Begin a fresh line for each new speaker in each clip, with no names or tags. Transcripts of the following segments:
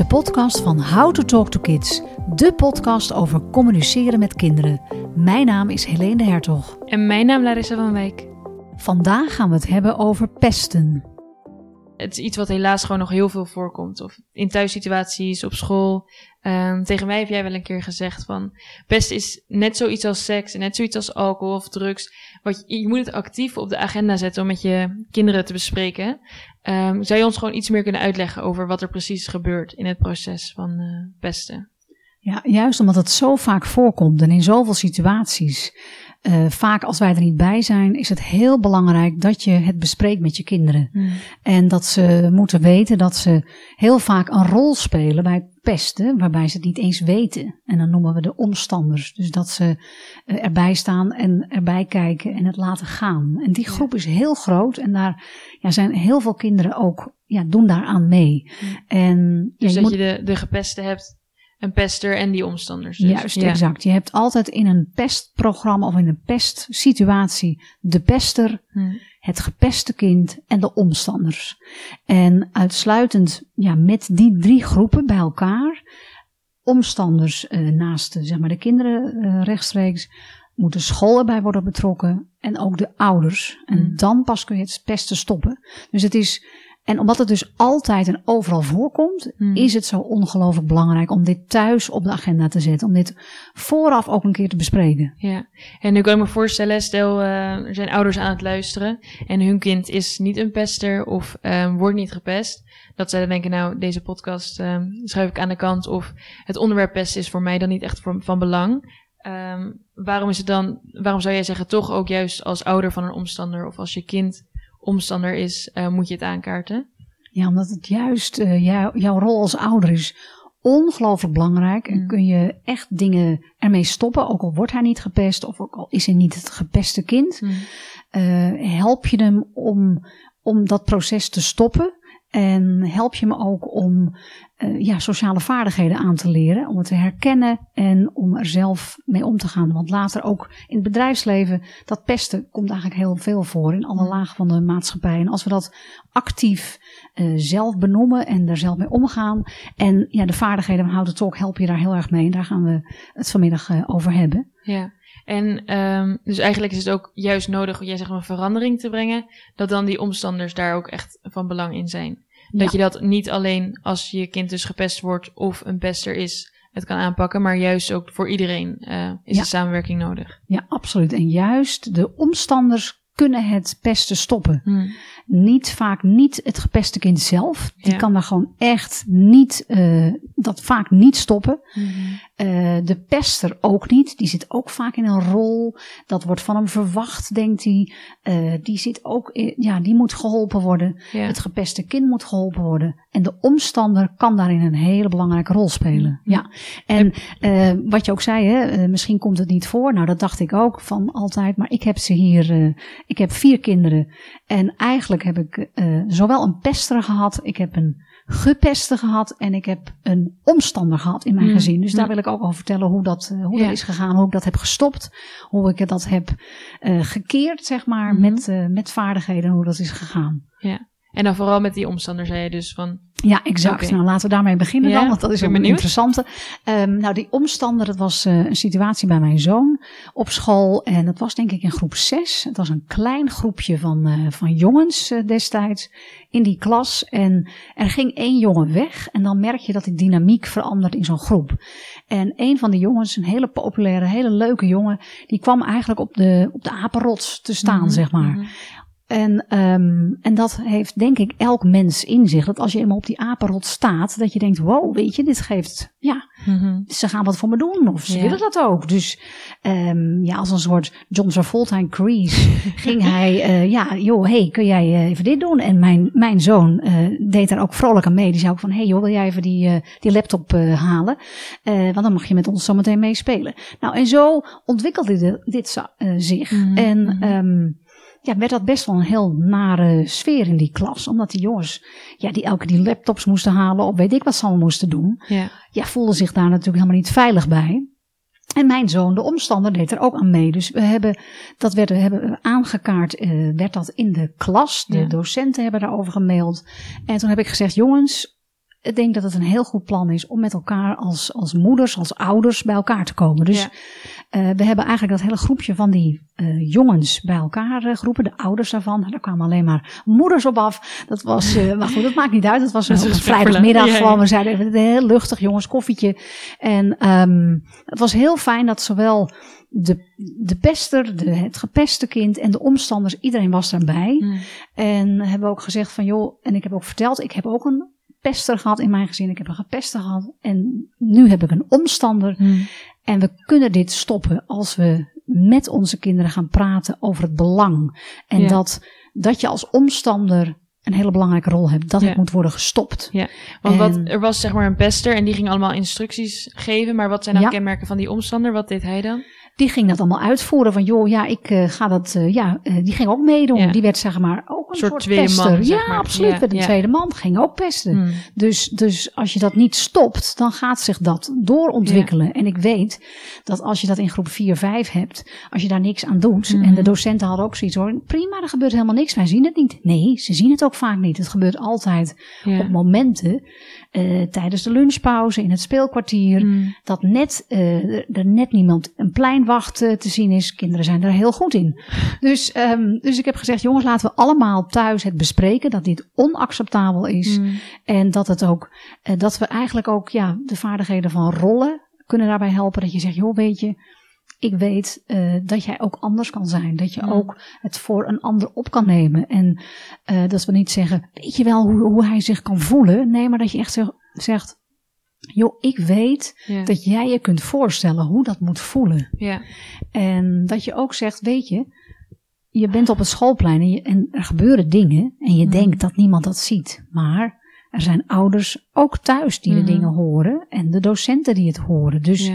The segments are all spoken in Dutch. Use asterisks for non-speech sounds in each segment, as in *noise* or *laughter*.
de podcast van How to Talk to Kids, de podcast over communiceren met kinderen. Mijn naam is Helene de Hertog.
En mijn naam Larissa van Wijk.
Vandaag gaan we het hebben over pesten.
Het is iets wat helaas gewoon nog heel veel voorkomt. Of in thuissituaties, op school. Um, tegen mij heb jij wel een keer gezegd van... Pest is net zoiets als seks en net zoiets als alcohol of drugs. Wat je, moet het actief op de agenda zetten om met je kinderen te bespreken. Um, zou je ons gewoon iets meer kunnen uitleggen over wat er precies gebeurt in het proces van uh, pesten?
Ja, juist omdat het zo vaak voorkomt en in zoveel situaties. Uh, vaak als wij er niet bij zijn, is het heel belangrijk dat je het bespreekt met je kinderen. Hmm. En dat ze moeten weten dat ze heel vaak een rol spelen bij pesten, waarbij ze het niet eens weten. En dan noemen we de omstanders. Dus dat ze uh, erbij staan en erbij kijken en het laten gaan. En die groep is heel groot en daar ja, zijn heel veel kinderen ook, ja, doen daaraan mee.
Hmm. En, dus ja, dat je de, de gepeste hebt een pester en die omstanders. Dus.
Juist, exact. Je hebt altijd in een pestprogramma of in een pestsituatie de pester, hmm. het gepeste kind en de omstanders. En uitsluitend ja, met die drie groepen bij elkaar, omstanders uh, naast zeg maar, de kinderen uh, rechtstreeks, moet de school erbij worden betrokken en ook de ouders. En hmm. dan pas kun je het pesten stoppen. Dus het is en omdat het dus altijd en overal voorkomt, hmm. is het zo ongelooflijk belangrijk om dit thuis op de agenda te zetten. Om dit vooraf ook een keer te bespreken.
Ja, en nu kan ik me voorstellen, stel uh, er zijn ouders aan het luisteren en hun kind is niet een pester of um, wordt niet gepest. Dat zij dan denken, nou, deze podcast um, schuif ik aan de kant of het onderwerp pest is voor mij dan niet echt van belang. Um, waarom is het dan, waarom zou jij zeggen, toch ook juist als ouder van een omstander of als je kind omstander is, uh, moet je het aankaarten?
Ja, omdat het juist uh, jou, jouw rol als ouder is ongelooflijk belangrijk. En mm. kun je echt dingen ermee stoppen, ook al wordt hij niet gepest of ook al is hij niet het gepeste kind. Mm. Uh, help je hem om, om dat proces te stoppen. En help je me ook om uh, ja, sociale vaardigheden aan te leren, om het te herkennen en om er zelf mee om te gaan. Want later ook in het bedrijfsleven, dat pesten komt eigenlijk heel veel voor in alle lagen van de maatschappij. En als we dat actief uh, zelf benoemen en daar zelf mee omgaan. En ja, de vaardigheden van Houten Talk help je daar heel erg mee. En daar gaan we het vanmiddag uh, over hebben.
Ja. En um, dus eigenlijk is het ook juist nodig, jij zegt een verandering te brengen, dat dan die omstanders daar ook echt van belang in zijn. Dat je dat niet alleen als je kind dus gepest wordt of een pester is, het kan aanpakken, maar juist ook voor iedereen uh, is ja. de samenwerking nodig.
Ja, absoluut. En juist de omstanders kunnen het pesten stoppen. Hmm. Niet vaak niet het gepeste kind zelf. Die ja. kan daar gewoon echt niet, uh, dat vaak niet stoppen. Hmm. Uh, de pester ook niet. Die zit ook vaak in een rol. Dat wordt van hem verwacht, denkt hij. Uh, die zit ook, in, ja, die moet geholpen worden. Ja. Het gepeste kind moet geholpen worden. En de omstander kan daarin een hele belangrijke rol spelen. Hmm. Ja. En wat je ook zei, hè, misschien komt het niet voor. Nou, dat dacht ik ook van altijd. Maar ik heb ze hier ik heb vier kinderen en eigenlijk heb ik uh, zowel een pester gehad, ik heb een gepester gehad en ik heb een omstander gehad in mijn mm. gezin. Dus daar wil ik ook over vertellen hoe dat, uh, hoe ja. dat is gegaan, hoe ik dat heb gestopt, hoe ik dat heb uh, gekeerd, zeg maar, mm. met, met vaardigheden en hoe dat is gegaan.
Ja. En dan vooral met die omstander zei je dus van.
Ja, exact. Okay. Nou, laten we daarmee beginnen ja, dan, want dat is een interessante. Um, nou, die omstander, dat was uh, een situatie bij mijn zoon op school. En dat was denk ik in groep 6. Het was een klein groepje van, uh, van jongens uh, destijds in die klas. En er ging één jongen weg. En dan merk je dat die dynamiek verandert in zo'n groep. En een van de jongens, een hele populaire, hele leuke jongen, die kwam eigenlijk op de, op de apenrots te staan, mm -hmm. zeg maar. En, um, en dat heeft denk ik elk mens in zich. Dat als je eenmaal op die apenrot staat, dat je denkt, wow, weet je, dit geeft, ja, mm-hmm. ze gaan wat voor me doen. Of ze ja. willen dat ook. Dus um, ja, als een soort John Travolta Crease *laughs* ging hij, uh, ja, joh, hey, kun jij uh, even dit doen? En mijn, mijn zoon uh, deed daar ook vrolijk aan mee. Die zei ook van, hey joh, wil jij even die, die laptop halen? want dan mag je met ons zometeen meespelen. Nou, en zo ontwikkelde dit, dit zich. Mm-hmm. En... Um, ja, werd dat best wel een heel nare sfeer in die klas. Omdat die jongens, ja, die elke die laptops moesten halen of weet ik wat ze allemaal moesten doen. Ja. ja, voelden zich daar natuurlijk helemaal niet veilig bij. En mijn zoon, de omstander, deed er ook aan mee. Dus we hebben, dat werd, we hebben aangekaart, uh, werd dat in de klas. De ja. docenten hebben daarover gemaild. En toen heb ik gezegd, jongens, ik denk dat het een heel goed plan is om met elkaar als, als moeders, als ouders bij elkaar te komen. Dus uh, we hebben eigenlijk dat hele groepje van die uh, jongens bij elkaar uh, geroepen, de ouders daarvan. Daar kwamen alleen maar moeders op af. Dat was, *laughs* maar goed, dat maakt niet uit. Het was een, vrijdagmiddag ja, gewoon. We zeiden even heel luchtig, jongens, koffietje. En um, het was heel fijn dat zowel de, de pester, de, het gepeste kind en de omstanders, iedereen was daarbij. Mm. En hebben ook gezegd van joh, en ik heb ook verteld, ik heb ook een pester gehad in mijn gezin. Ik heb een gepester gehad. En nu heb ik een omstander. Hmm. En we kunnen dit stoppen als we met onze kinderen gaan praten over het belang. En dat, dat je als omstander een hele belangrijke rol hebt. Dat het moet worden gestopt.
Ja, want wat, er was zeg maar een pester en die ging allemaal instructies geven. Maar wat zijn nou kenmerken van die omstander? Wat deed hij dan?
Die ging dat allemaal uitvoeren. Van joh, ja, ik uh, ga dat. Uh, ja, uh, die ging ook meedoen. Die werd zeg maar ook een soort, soort tweede pester. Man, ja, absoluut. Ja, een tweede man. Ging ook pesten. Hmm. Dus, dus als je dat niet stopt, dan gaat zich dat doorontwikkelen. En ik weet dat als je dat in groep 4, 5 hebt, als je daar niks aan doet. Hmm. En de docenten hadden ook zoiets hoor. Prima, er gebeurt helemaal niks. Wij zien het niet. Nee, ze zien het ook vaak niet. Het gebeurt altijd op momenten. tijdens de lunchpauze, in het speelkwartier. Hmm. Dat net, er net niemand een plein te zien is. Kinderen zijn daar heel goed in. Dus, um, dus ik heb gezegd, jongens, laten we allemaal thuis het bespreken. Dat dit onacceptabel is. Mm. En dat het ook, uh, dat we eigenlijk ook ja, de vaardigheden van rollen kunnen daarbij helpen. Dat je zegt, joh, weet je, ik weet uh, dat jij ook anders kan zijn. Dat je mm. ook het voor een ander op kan nemen. En uh, dat we niet zeggen, weet je wel hoe, hoe hij zich kan voelen? Nee, maar dat je echt zegt, joh, ik weet dat jij je kunt voorstellen hoe dat moet voelen. Ja. En dat je ook zegt, weet je, je bent op het schoolplein en, je, en er gebeuren dingen en je mm. denkt dat niemand dat ziet. Maar er zijn ouders ook thuis die de mm. dingen horen en de docenten die het horen. Dus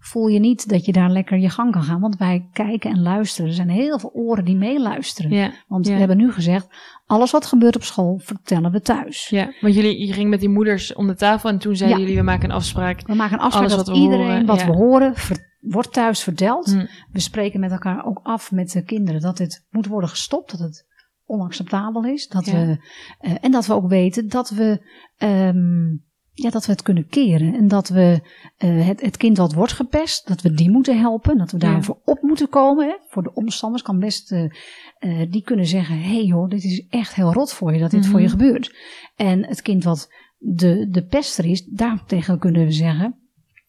voel je niet dat je daar lekker je gang kan gaan. Want wij kijken en luisteren. Er zijn heel veel oren die meeluisteren. Ja. Want we hebben nu gezegd, alles wat gebeurt op school vertellen we thuis.
Ja, want jullie je ging met die moeders om de tafel en toen zeiden jullie, we maken een afspraak.
We maken een afspraak alles dat iedereen horen, wat we horen wordt thuis verteld. Mm. We spreken met elkaar ook af met de kinderen dat dit moet worden gestopt. Dat het onacceptabel is. Dat we, uh, en dat we ook weten dat we um, ja, dat we het kunnen keren. En dat we uh, het, het kind wat wordt gepest, dat we die moeten helpen. Dat we daarvoor ja. op moeten komen. Hè. Voor de omstanders kan best, uh, uh, die kunnen zeggen: hé hey joh, dit is echt heel rot voor je dat dit mm -hmm. voor je mhm. gebeurt. En het kind wat de, de pester is, daartegen kunnen we zeggen: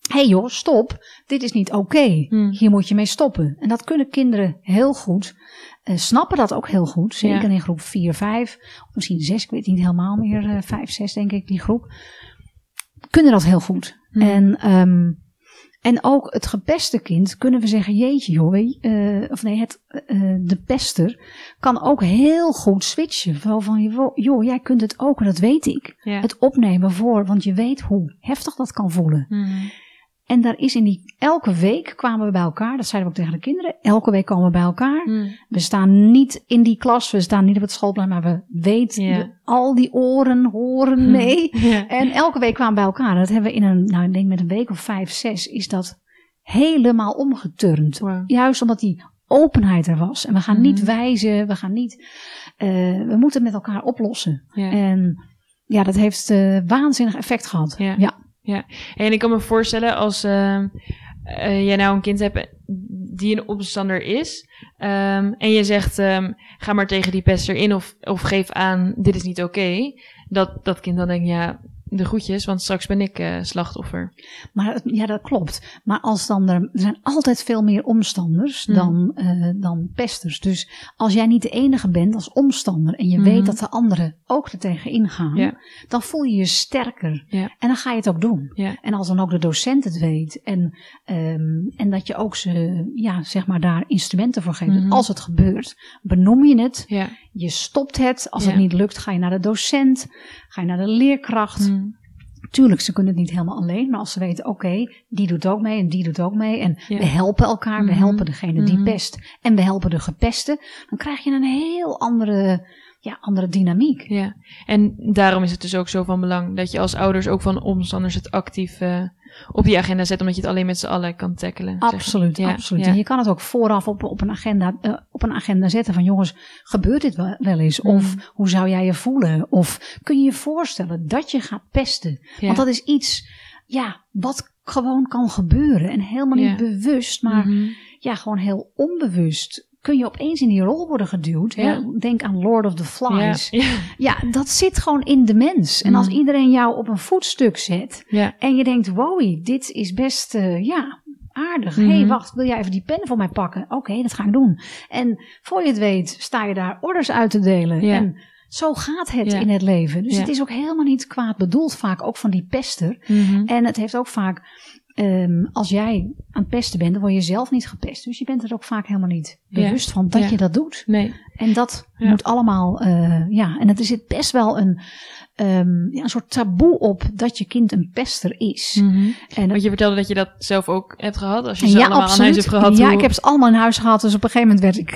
hey joh, stop, dit is niet oké. Okay. Mm. Hier moet je mee stoppen. En dat kunnen kinderen heel goed. Uh, snappen dat ook heel goed. Zeker ja. in groep 4, 5, of misschien 6, ik weet niet helemaal meer, uh, 5, 6 denk ik, die groep kunnen dat heel goed. Mm. En, um, en ook het gepeste kind kunnen we zeggen, jeetje joh, uh, of nee, het, uh, de pester kan ook heel goed switchen. Van, van joh, jij kunt het ook, en dat weet ik. Ja. Het opnemen voor, want je weet hoe heftig dat kan voelen. Mm. En daar is in die, elke week kwamen we bij elkaar. Dat zeiden we ook tegen de kinderen. Elke week komen we bij elkaar. Hmm. We staan niet in die klas. We staan niet op het schoolplein. Maar we weten, yeah. al die oren horen hmm. mee. *laughs* Yeah. En elke week kwamen we bij elkaar. Dat hebben we in een, nou ik denk met een week of vijf, zes, is dat helemaal omgeturnd. Wow. Juist omdat die openheid er was. En we gaan mm. niet wijzen. We gaan niet, uh, we moeten met elkaar oplossen. Yeah. En ja, dat heeft uh, waanzinnig effect gehad. Ja.
Ja, en ik kan me voorstellen als uh, jij nou een kind hebt die een opstander is. Um, en je zegt, um, ga maar tegen die pester in of, of geef aan, dit is niet oké. Dat dat kind dan denkt, ja, de groetjes, want straks ben ik uh, slachtoffer.
Maar ja, dat klopt. Maar als dan er, er zijn altijd veel meer omstanders mm. dan, uh, dan pesters. Dus als jij niet de enige bent als omstander en je mm. weet dat de anderen ook er tegen ingaan, yeah. dan voel je je sterker. En dan ga je het ook doen. En als dan ook de docent het weet en, um, en dat je ook ze, ja, zeg maar daar instrumenten voor geeft. Mm. Als het gebeurt, benoem je het. Je stopt het. Als het niet lukt, ga je naar de docent, ga je naar de leerkracht. Tuurlijk, ze kunnen het niet helemaal alleen, maar als ze weten, oké, okay, die doet ook mee en die doet ook mee. En ja. we helpen elkaar, we mm -hmm. helpen degene die -hmm. pest en we helpen de gepeste. Dan krijg je een heel andere ja, andere dynamiek.
Ja, en daarom is het dus ook zo van belang dat je als ouders ook van omstanders het actief uh, op je agenda zet, omdat je het alleen met z'n allen kan tackelen.
Absoluut, ja, absoluut. En je kan het ook vooraf op, op, een agenda, uh, op een agenda zetten van jongens, gebeurt dit wel, wel eens? Mm. Of hoe zou jij je voelen? Of kun je je voorstellen dat je gaat pesten? Want dat is iets, ja, wat gewoon kan gebeuren. En helemaal niet bewust, maar mm -hmm. ja, gewoon heel onbewust kun je opeens in die rol worden geduwd. Hè? Denk aan Lord of the Flies. Ja. ja. dat zit gewoon in de mens. En als mm. iedereen jou op een voetstuk zet en je denkt, wow, dit is best, uh, ja, aardig. Hé, hey, mm-hmm. wacht, wil jij even die pen voor mij pakken? Oké, dat ga ik doen. En voor je het weet, sta je daar orders uit te delen. En zo gaat het in het leven. Dus het is ook helemaal niet kwaad bedoeld, vaak ook van die pester. Mm-hmm. En het heeft ook vaak Um, als jij aan het pesten bent, dan word je zelf niet gepest. Dus je bent er ook vaak helemaal niet bewust van dat je dat doet. Nee. En dat moet allemaal, uh, ja, en het zit best wel een, um, ja, een soort taboe op dat je kind een pester is.
Mm -hmm. en Want je vertelde dat je dat zelf ook hebt gehad, als je ze allemaal absoluut. aan huis hebt gehad.
Ja, ik heb ze allemaal in huis gehad. Dus op een gegeven moment werd ik,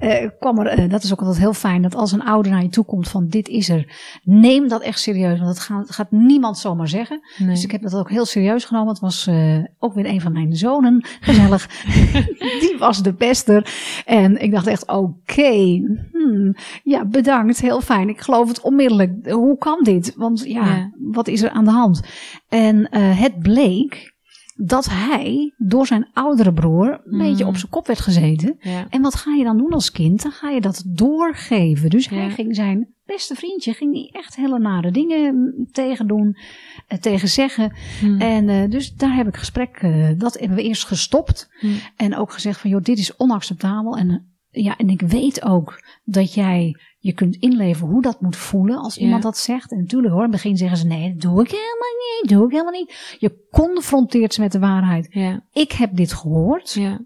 uh, uh, kwam er, dat is ook altijd heel fijn, dat als een ouder naar je toe komt van dit is er, neem dat echt serieus. Want dat gaat, dat gaat niemand zomaar zeggen. Nee. Dus ik heb dat ook heel serieus genomen. Het was ook weer een van mijn gezellig. *laughs* Die was de pester. En ik dacht echt, oké, okay, hmm, ja, bedankt, heel fijn. Ik geloof het onmiddellijk. Hoe kan dit? Want ja, wat is er aan de hand? En uh, het bleek dat hij door zijn oudere broer een beetje op zijn kop werd gezeten. Ja. En wat ga je dan doen als kind? Dan ga je dat doorgeven. Dus hij ging zijn beste vriendje, ging die echt hele nare dingen tegen doen, uh, tegen zeggen. Hmm. En uh, dus daar heb ik gesprek, uh, dat hebben we eerst gestopt. Hmm. En ook gezegd van, joh, dit is onacceptabel. En ja, en ik weet ook dat jij je kunt inleven hoe dat moet voelen als iemand dat zegt. En natuurlijk hoor, in het begin zeggen ze nee, dat doe ik helemaal niet, doe ik helemaal niet. Je confronteert ze met de waarheid. Ja. Ik heb dit gehoord. Ja.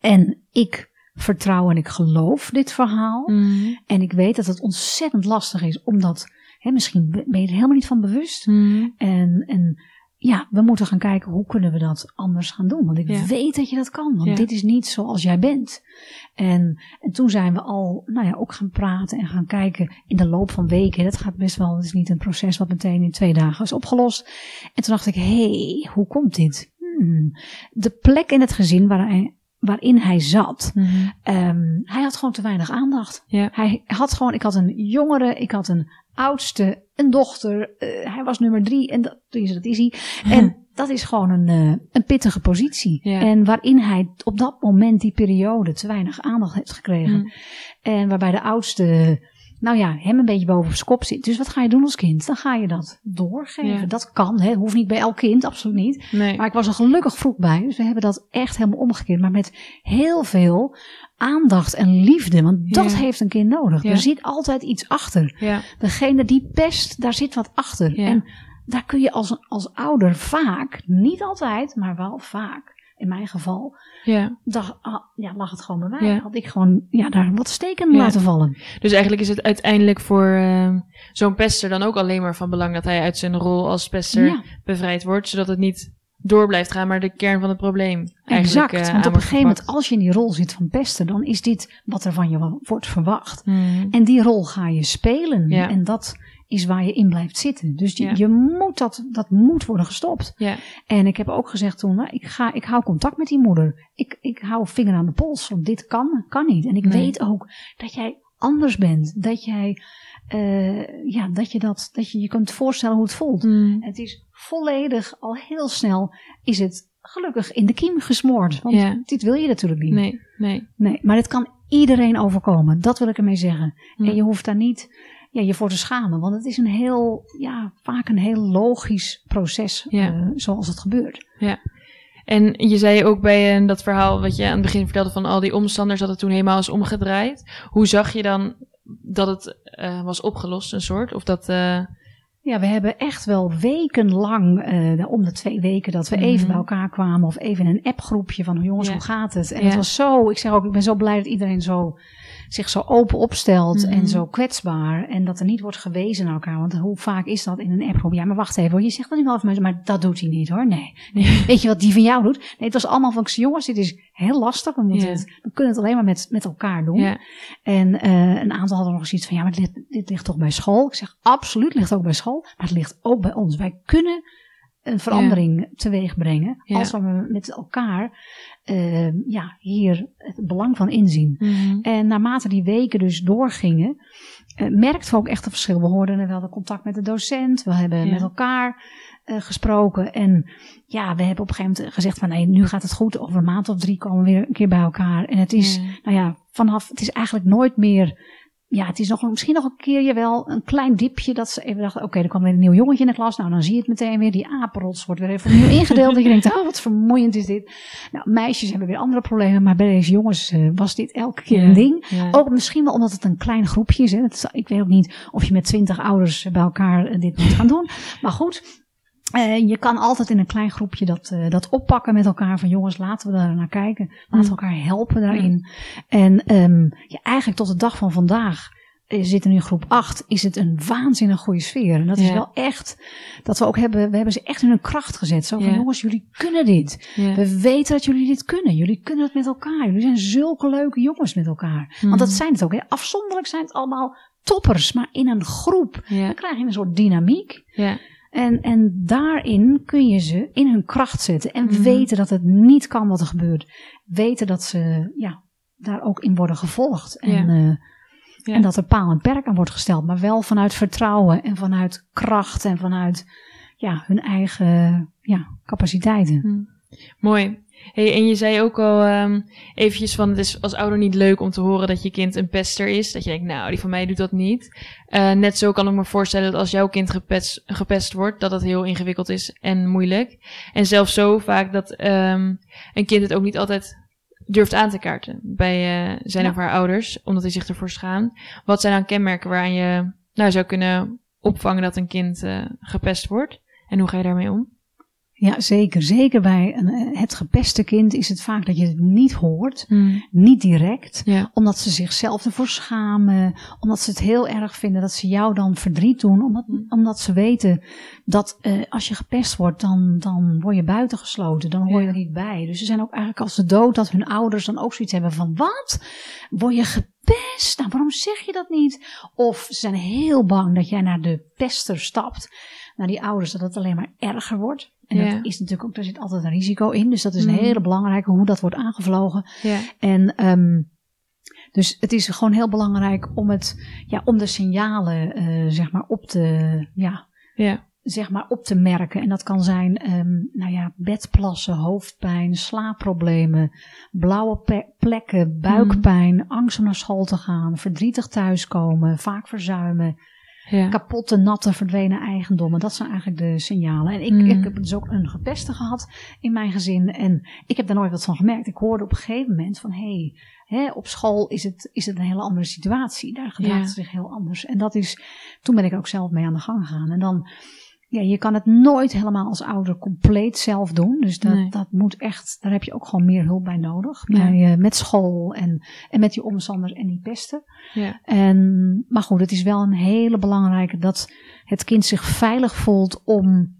En ik vertrouw en ik geloof dit verhaal. Mm. En ik weet dat het ontzettend lastig is, omdat hè, misschien ben je er helemaal niet van bewust. Mm. En, en ja, we moeten gaan kijken hoe kunnen we dat anders gaan doen. Want ik weet dat je dat kan. Want dit is niet zoals jij bent. En, en toen zijn we al, nou ja, ook gaan praten en gaan kijken in de loop van weken. Dat gaat best wel, het is niet een proces wat meteen in twee dagen is opgelost. En toen dacht ik, hé, hey, hoe komt dit? Hmm. De plek in het gezin waar hij, waarin hij zat, mm -hmm. um, hij had gewoon te weinig aandacht. Ja. Hij had gewoon, ik had een jongere, ik had een oudste, een dochter. Uh, hij was nummer drie en dat, dat is hij. *laughs* En dat is gewoon een, uh, een pittige positie. Ja. En waarin hij op dat moment, die periode, te weinig aandacht heeft gekregen. Mm. En waarbij de oudste, nou ja, hem een beetje boven op zijn kop zit. Dus wat ga je doen als kind? Dan ga je dat doorgeven. Ja. Dat kan, hè. Hoeft niet bij elk kind, absoluut niet. Nee. Maar ik was er gelukkig vroeg bij. Dus we hebben dat echt helemaal omgekeerd. Maar met heel veel aandacht en liefde. Want dat ja. heeft een kind nodig. Ja. Er zit altijd iets achter. Ja. Degene die pest, daar zit wat achter. En daar kun je als, als ouder vaak, niet altijd, maar wel vaak. In mijn geval, ja. Dag, ah, ja, lag het gewoon bij mij. Had ik gewoon ja, daar wat steken laten vallen.
Dus eigenlijk is het uiteindelijk voor uh, zo'n pester dan ook alleen maar van belang dat hij uit zijn rol als pester bevrijd wordt, zodat het niet door blijft gaan, maar de kern van het probleem.
Exact, uh, want op een gegeven moment, als je in die rol zit van pesten, dan is dit wat er van je wordt verwacht. Mm. En die rol ga je spelen. Ja. En dat is waar je in blijft zitten. Dus je, ja. je moet dat, dat moet worden gestopt. Ja. En ik heb ook gezegd toen, nou, ik, ga, ik hou contact met die moeder. Ik, ik hou vinger aan de pols, want dit kan, kan niet. En ik nee. weet ook dat jij anders bent. Dat jij, uh, ja, dat je dat, dat je je kunt voorstellen hoe het voelt. Mm. Het is volledig, al heel snel, is het gelukkig in de kiem gesmoord. Want ja. dit wil je natuurlijk niet.
Nee, nee.
nee maar dit kan iedereen overkomen. Dat wil ik ermee zeggen. Mm. En je hoeft daar niet ja, je voor te schamen. Want het is een heel, ja, vaak een heel logisch proces ja. uh, zoals het gebeurt.
Ja. En je zei ook bij uh, dat verhaal wat je aan het begin vertelde van al die omstanders dat het toen helemaal is omgedraaid. Hoe zag je dan dat het uh, was opgelost, een soort? Of dat.
Ja, we hebben echt wel wekenlang, uh, om de twee weken, dat we mm -hmm. even bij elkaar kwamen. Of even in een appgroepje van jongens, ja. hoe gaat het? En ja. het was zo, ik zeg ook, ik ben zo blij dat iedereen zo zich zo open opstelt en mhm. zo kwetsbaar. En dat er niet wordt gewezen naar elkaar. Want hoe vaak is dat in een appgroep? Ja, maar wacht even hoor. Je zegt dat niet wel even, maar dat doet hij niet hoor. Nee. nee. *laughs* Weet je wat die van jou doet? Nee, het was allemaal van, jongens, dit is heel lastig. We, moeten het, we kunnen het alleen maar met, met elkaar doen. En uh, een aantal hadden nog zoiets van, ja, maar dit, dit ligt toch bij school? Ik zeg, absoluut ligt ook bij school. Maar het ligt ook bij ons. Wij kunnen een verandering ja. teweeg brengen. Als we met elkaar uh, ja, hier het belang van inzien. Mm En naarmate die weken dus doorgingen, uh, merkten we ook echt een verschil. We hoorden wel de contact met de docent, we hebben met elkaar uh, gesproken. En ja, we hebben op een gegeven moment gezegd van nee, nu gaat het goed. Over een maand of drie komen we weer een keer bij elkaar. En het is, nou ja, vanaf, het is eigenlijk nooit meer ja, het is nog, misschien nog een keerje wel een klein dipje dat ze even dachten, oké, okay, er kwam weer een nieuw jongetje in de klas. Nou, dan zie je het meteen weer. Die apenrots wordt weer even opnieuw ingedeeld. dat je denkt, oh, wat vermoeiend is dit. Nou, meisjes hebben weer andere problemen, maar bij deze jongens uh, was dit elke keer een ding. Ook misschien wel omdat het een klein groepje is. Hè. ik weet ook niet of je met twintig ouders bij elkaar uh, dit moet gaan doen. Maar goed, uh, je kan altijd in een klein groepje dat, uh, dat oppakken met elkaar. Van jongens, laten we daar naar kijken. Laten we mm. elkaar helpen daarin. En um, ja, eigenlijk tot de dag van vandaag we zitten nu in groep 8, is het een waanzinnig goede sfeer. En dat is wel echt, dat we ook hebben, we hebben ze echt in hun kracht gezet. Zo van, jongens, jullie kunnen dit. We weten dat jullie dit kunnen. Jullie kunnen het met elkaar. Jullie zijn zulke leuke jongens met elkaar. Want dat mhm. zijn het ook. Hè. Afzonderlijk zijn het allemaal toppers, maar in een groep, dan krijg je een soort dynamiek. En, en daarin kun je ze in hun kracht zetten. En mhm. weten dat het niet kan wat er gebeurt. Weten dat ze ja, daar ook in worden gevolgd. En, uh, en dat er paal en perk aan wordt gesteld, maar wel vanuit vertrouwen en vanuit kracht en vanuit ja, hun eigen ja, capaciteiten. Hm.
Mooi. Hey, en je zei ook al um, eventjes van het is als ouder niet leuk om te horen dat je kind een pester is. Dat je denkt, nou, die van mij doet dat niet. Uh, net zo kan ik me voorstellen dat als jouw kind gepest, gepest wordt, dat dat heel ingewikkeld is en moeilijk. En zelfs zo vaak dat um, een kind het ook niet altijd durft aan te kaarten bij uh, zijn of haar ouders, omdat hij zich ervoor schaamt. Wat zijn dan kenmerken waaraan je nou, zou kunnen opvangen dat een kind uh, gepest wordt? En hoe ga je daarmee om?
Ja, zeker. Zeker bij een, eh, het gepeste kind is het vaak dat je het niet hoort, hmm. niet direct, omdat ze zichzelf ervoor schamen, omdat ze het heel erg vinden dat ze jou dan verdriet doen, omdat, hmm. omdat ze weten dat uh, als je gepest wordt, dan, dan word je buitengesloten, dan hoor je er niet bij. Dus ze zijn ook eigenlijk als de dood dat hun ouders dan ook zoiets hebben van, wat? Word je gepest? Nou, waarom zeg je dat niet? Of ze zijn heel bang dat jij naar de pester stapt, naar die ouders, dat het alleen maar erger wordt. En dat is natuurlijk ook, daar zit altijd een risico in. Dus dat is een mm. hele belangrijke hoe dat wordt aangevlogen. Ja. En um, dus het is gewoon heel belangrijk om het, ja, om de signalen, uh, zeg maar, op te, ja, ja. zeg maar, op te merken. En dat kan zijn, um, nou ja, bedplassen, hoofdpijn, slaapproblemen, blauwe plekken, buikpijn, mm. angst om naar school te gaan, verdrietig thuiskomen, vaak verzuimen, ja. Kapotte, natte, verdwenen eigendommen. Dat zijn eigenlijk de signalen. En ik, mm. ik heb dus ook een gepeste gehad in mijn gezin. En ik heb daar nooit wat van gemerkt. Ik hoorde op een gegeven moment van... hé, hey, op school is het, is het een hele andere situatie. Daar gedraagt het zich heel anders. En dat is... Toen ben ik ook zelf mee aan de gang gegaan. En dan ja, je kan het nooit helemaal als ouder compleet zelf doen. Dus dat, dat moet echt, daar heb je ook gewoon meer hulp bij nodig. Bij, uh, met school en, en met die omstanders en die pesten. Ja. En, maar goed, het is wel een hele belangrijke dat het kind zich veilig voelt om,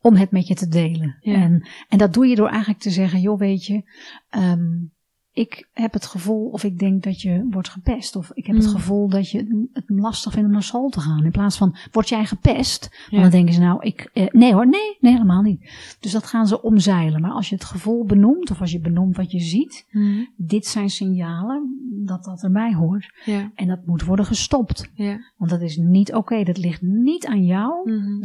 om het met je te delen. En, en dat doe je door eigenlijk te zeggen, joh weet je, um, ik heb het gevoel, of ik denk dat je wordt gepest. Of ik heb het mm. gevoel dat je het lastig vindt om naar school te gaan. In plaats van, word jij gepest? Want dan denken ze nou, ik, eh, nee hoor, nee, nee, helemaal niet. Dus dat gaan ze omzeilen. Maar als je het gevoel benoemt, of als je benoemt wat je ziet, mm. dit zijn signalen dat dat erbij hoort. Ja. En dat moet worden gestopt. Ja. Want dat is niet oké, dat ligt niet aan jou. Mm -hmm.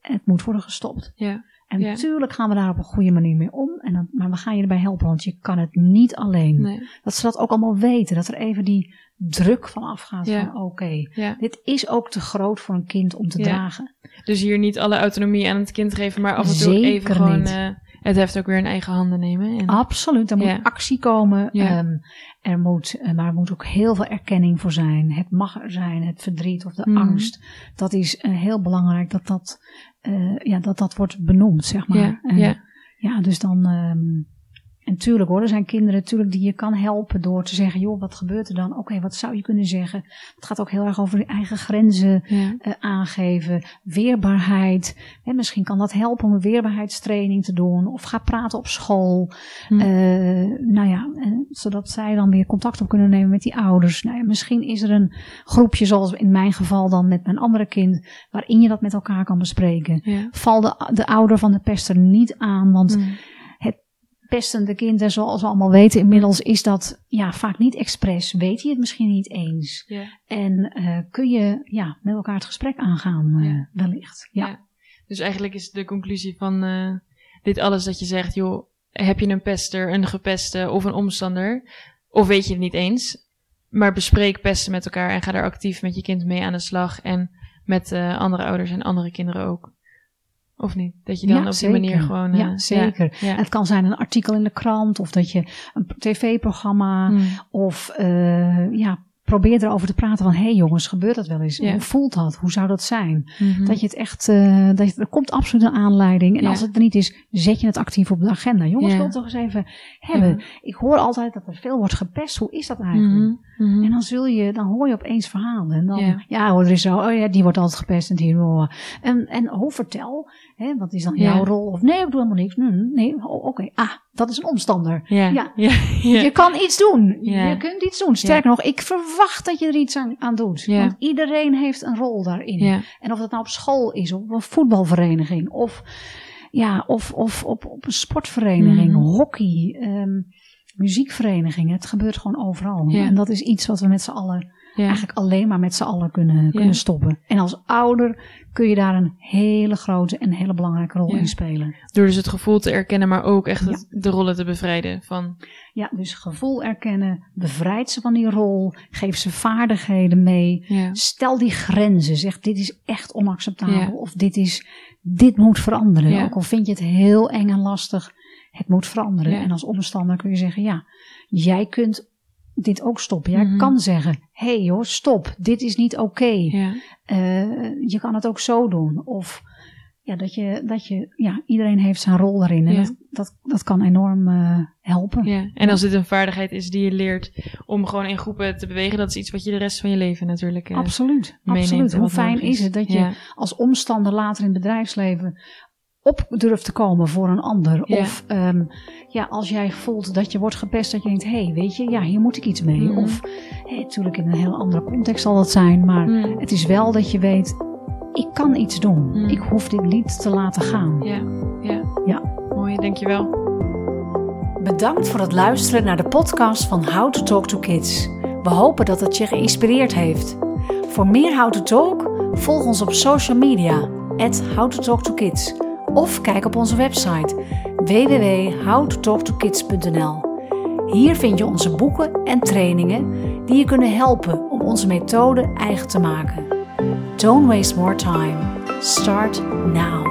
het moet worden gestopt. Ja. En natuurlijk gaan we daar op een goede manier mee om. En dan, maar we gaan je erbij helpen, want je kan het niet alleen. Dat ze dat ook allemaal weten. Dat er even die druk van afgaat van oké, dit is ook te groot voor een kind om te dragen.
Dus hier niet alle autonomie aan het kind geven, maar af en toe even gewoon uh, het heft ook weer in eigen handen nemen.
En... Absoluut, er moet actie komen. Um, er moet, eh, maar er moet ook heel veel erkenning voor zijn. Het mag er zijn, het verdriet of de mhm. angst. Dat is uh, heel belangrijk dat dat ja, dat dat wordt benoemd, zeg maar. Ja, en, ja. ja dus dan. Um, En tuurlijk hoor, er zijn kinderen natuurlijk die je kan helpen door te zeggen, joh, wat gebeurt er dan? Oké, wat zou je kunnen zeggen? Het gaat ook heel erg over je eigen grenzen ja. uh, aangeven, weerbaarheid. Hè, misschien kan dat helpen om een weerbaarheidstraining te doen. Of ga praten op school. Hm. Uh, nou ja, zodat zij dan weer contact op kunnen nemen met die ouders. Nou ja, misschien is er een groepje, zoals in mijn geval dan met mijn andere kind, waarin je dat met elkaar kan bespreken. Ja. Val de, de ouder van de pester niet aan, want hm. Pestende kind, en zoals we allemaal weten inmiddels, is dat ja, vaak niet expres. Weet je het misschien niet eens. En uh, kun je ja, met elkaar het gesprek aangaan, uh, wellicht. Ja.
Dus eigenlijk is de conclusie van uh, dit alles dat je zegt, joh, heb je een pester, een gepeste of een omstander, of weet je het niet eens, maar bespreek pesten met elkaar en ga daar actief met je kind mee aan de slag en met andere ouders en andere kinderen ook. Of niet? Dat je dan op die manier gewoon.
ja, zeker. Het kan zijn een artikel in de krant, of dat je een tv-programma, hmm. of uh, ja, probeer erover te praten van, hé hey jongens, gebeurt dat wel eens? Hoe voelt dat? Hoe zou dat zijn? Mhm. Dat je het echt, uh, dat je, er komt absoluut een aanleiding. En als het er niet is, zet je het actief op de agenda. Jongens, wil het toch eens even hebben. Ik hoor altijd dat er veel wordt gepest. Hoe is dat eigenlijk? Mhm. Mhm. En dan zul je, dan hoor je opeens verhalen. En dan, ja, hoor, er is zo, oh ja, die wordt altijd gepest en die, oh. En, en hoe vertel, hè, wat is dan jouw rol? Of nee, ik doe helemaal niks. Nee, nee oh, oké, ah, dat is een omstander. Ja. ja. *laughs* Je kan iets doen. Je kunt iets doen. Sterker nog, ik verwacht dat je er iets aan, aan doet. Want iedereen heeft een rol daarin. En of dat nou op school is, of op een voetbalvereniging, of, ja, of, of op, op een sportvereniging, mm. hockey, um, muziekverenigingen. Het gebeurt gewoon overal. En dat is iets wat we met z'n allen eigenlijk alleen maar met z'n allen kunnen, kunnen stoppen. En als ouder kun je daar een hele grote en hele belangrijke rol in spelen.
Door dus het gevoel te erkennen, maar ook echt de rollen te bevrijden van.
Ja, dus gevoel erkennen, bevrijd ze van die rol, geef ze vaardigheden mee, stel die grenzen, zeg dit is echt onacceptabel of dit is, dit moet veranderen. Ook al vind je het heel eng en lastig, het moet veranderen. En als omstander kun je zeggen, ja, jij kunt dit ook stoppen. Jij mhm. kan zeggen, hé hey joh, stop, dit is niet oké. Ja. Uh, je kan het ook zo doen. Of ja, dat je, dat je, ja, iedereen heeft zijn rol daarin. En dat, dat, dat kan enorm uh, helpen.
Ja. En als dit een vaardigheid is die je leert om gewoon in groepen te bewegen, dat is iets wat je de rest van je leven natuurlijk uh,
Absoluut, absoluut. Hoe fijn is het dat je als omstander later in het bedrijfsleven op durft te komen voor een ander. Of um, ja, als jij voelt dat je wordt gepest, dat je denkt, hé, hey, weet je, ja, hier moet ik iets mee. Mm. Of hey, natuurlijk in een heel andere context zal dat zijn, maar mm. het is wel dat je weet, ik kan iets doen. Mm. Ik hoef dit niet te laten gaan.
Ja, ja. ja. Mooi, dankjewel.
Bedankt voor het luisteren naar de podcast van How to Talk to Kids. We hopen dat het je geïnspireerd heeft. Voor meer How to Talk, volg ons op social media, at How to Talk to Kids of kijk op onze website www.howtotalktokids.nl. Hier vind je onze boeken en trainingen die je kunnen helpen om onze methode eigen te maken. Don't waste more time. Start now.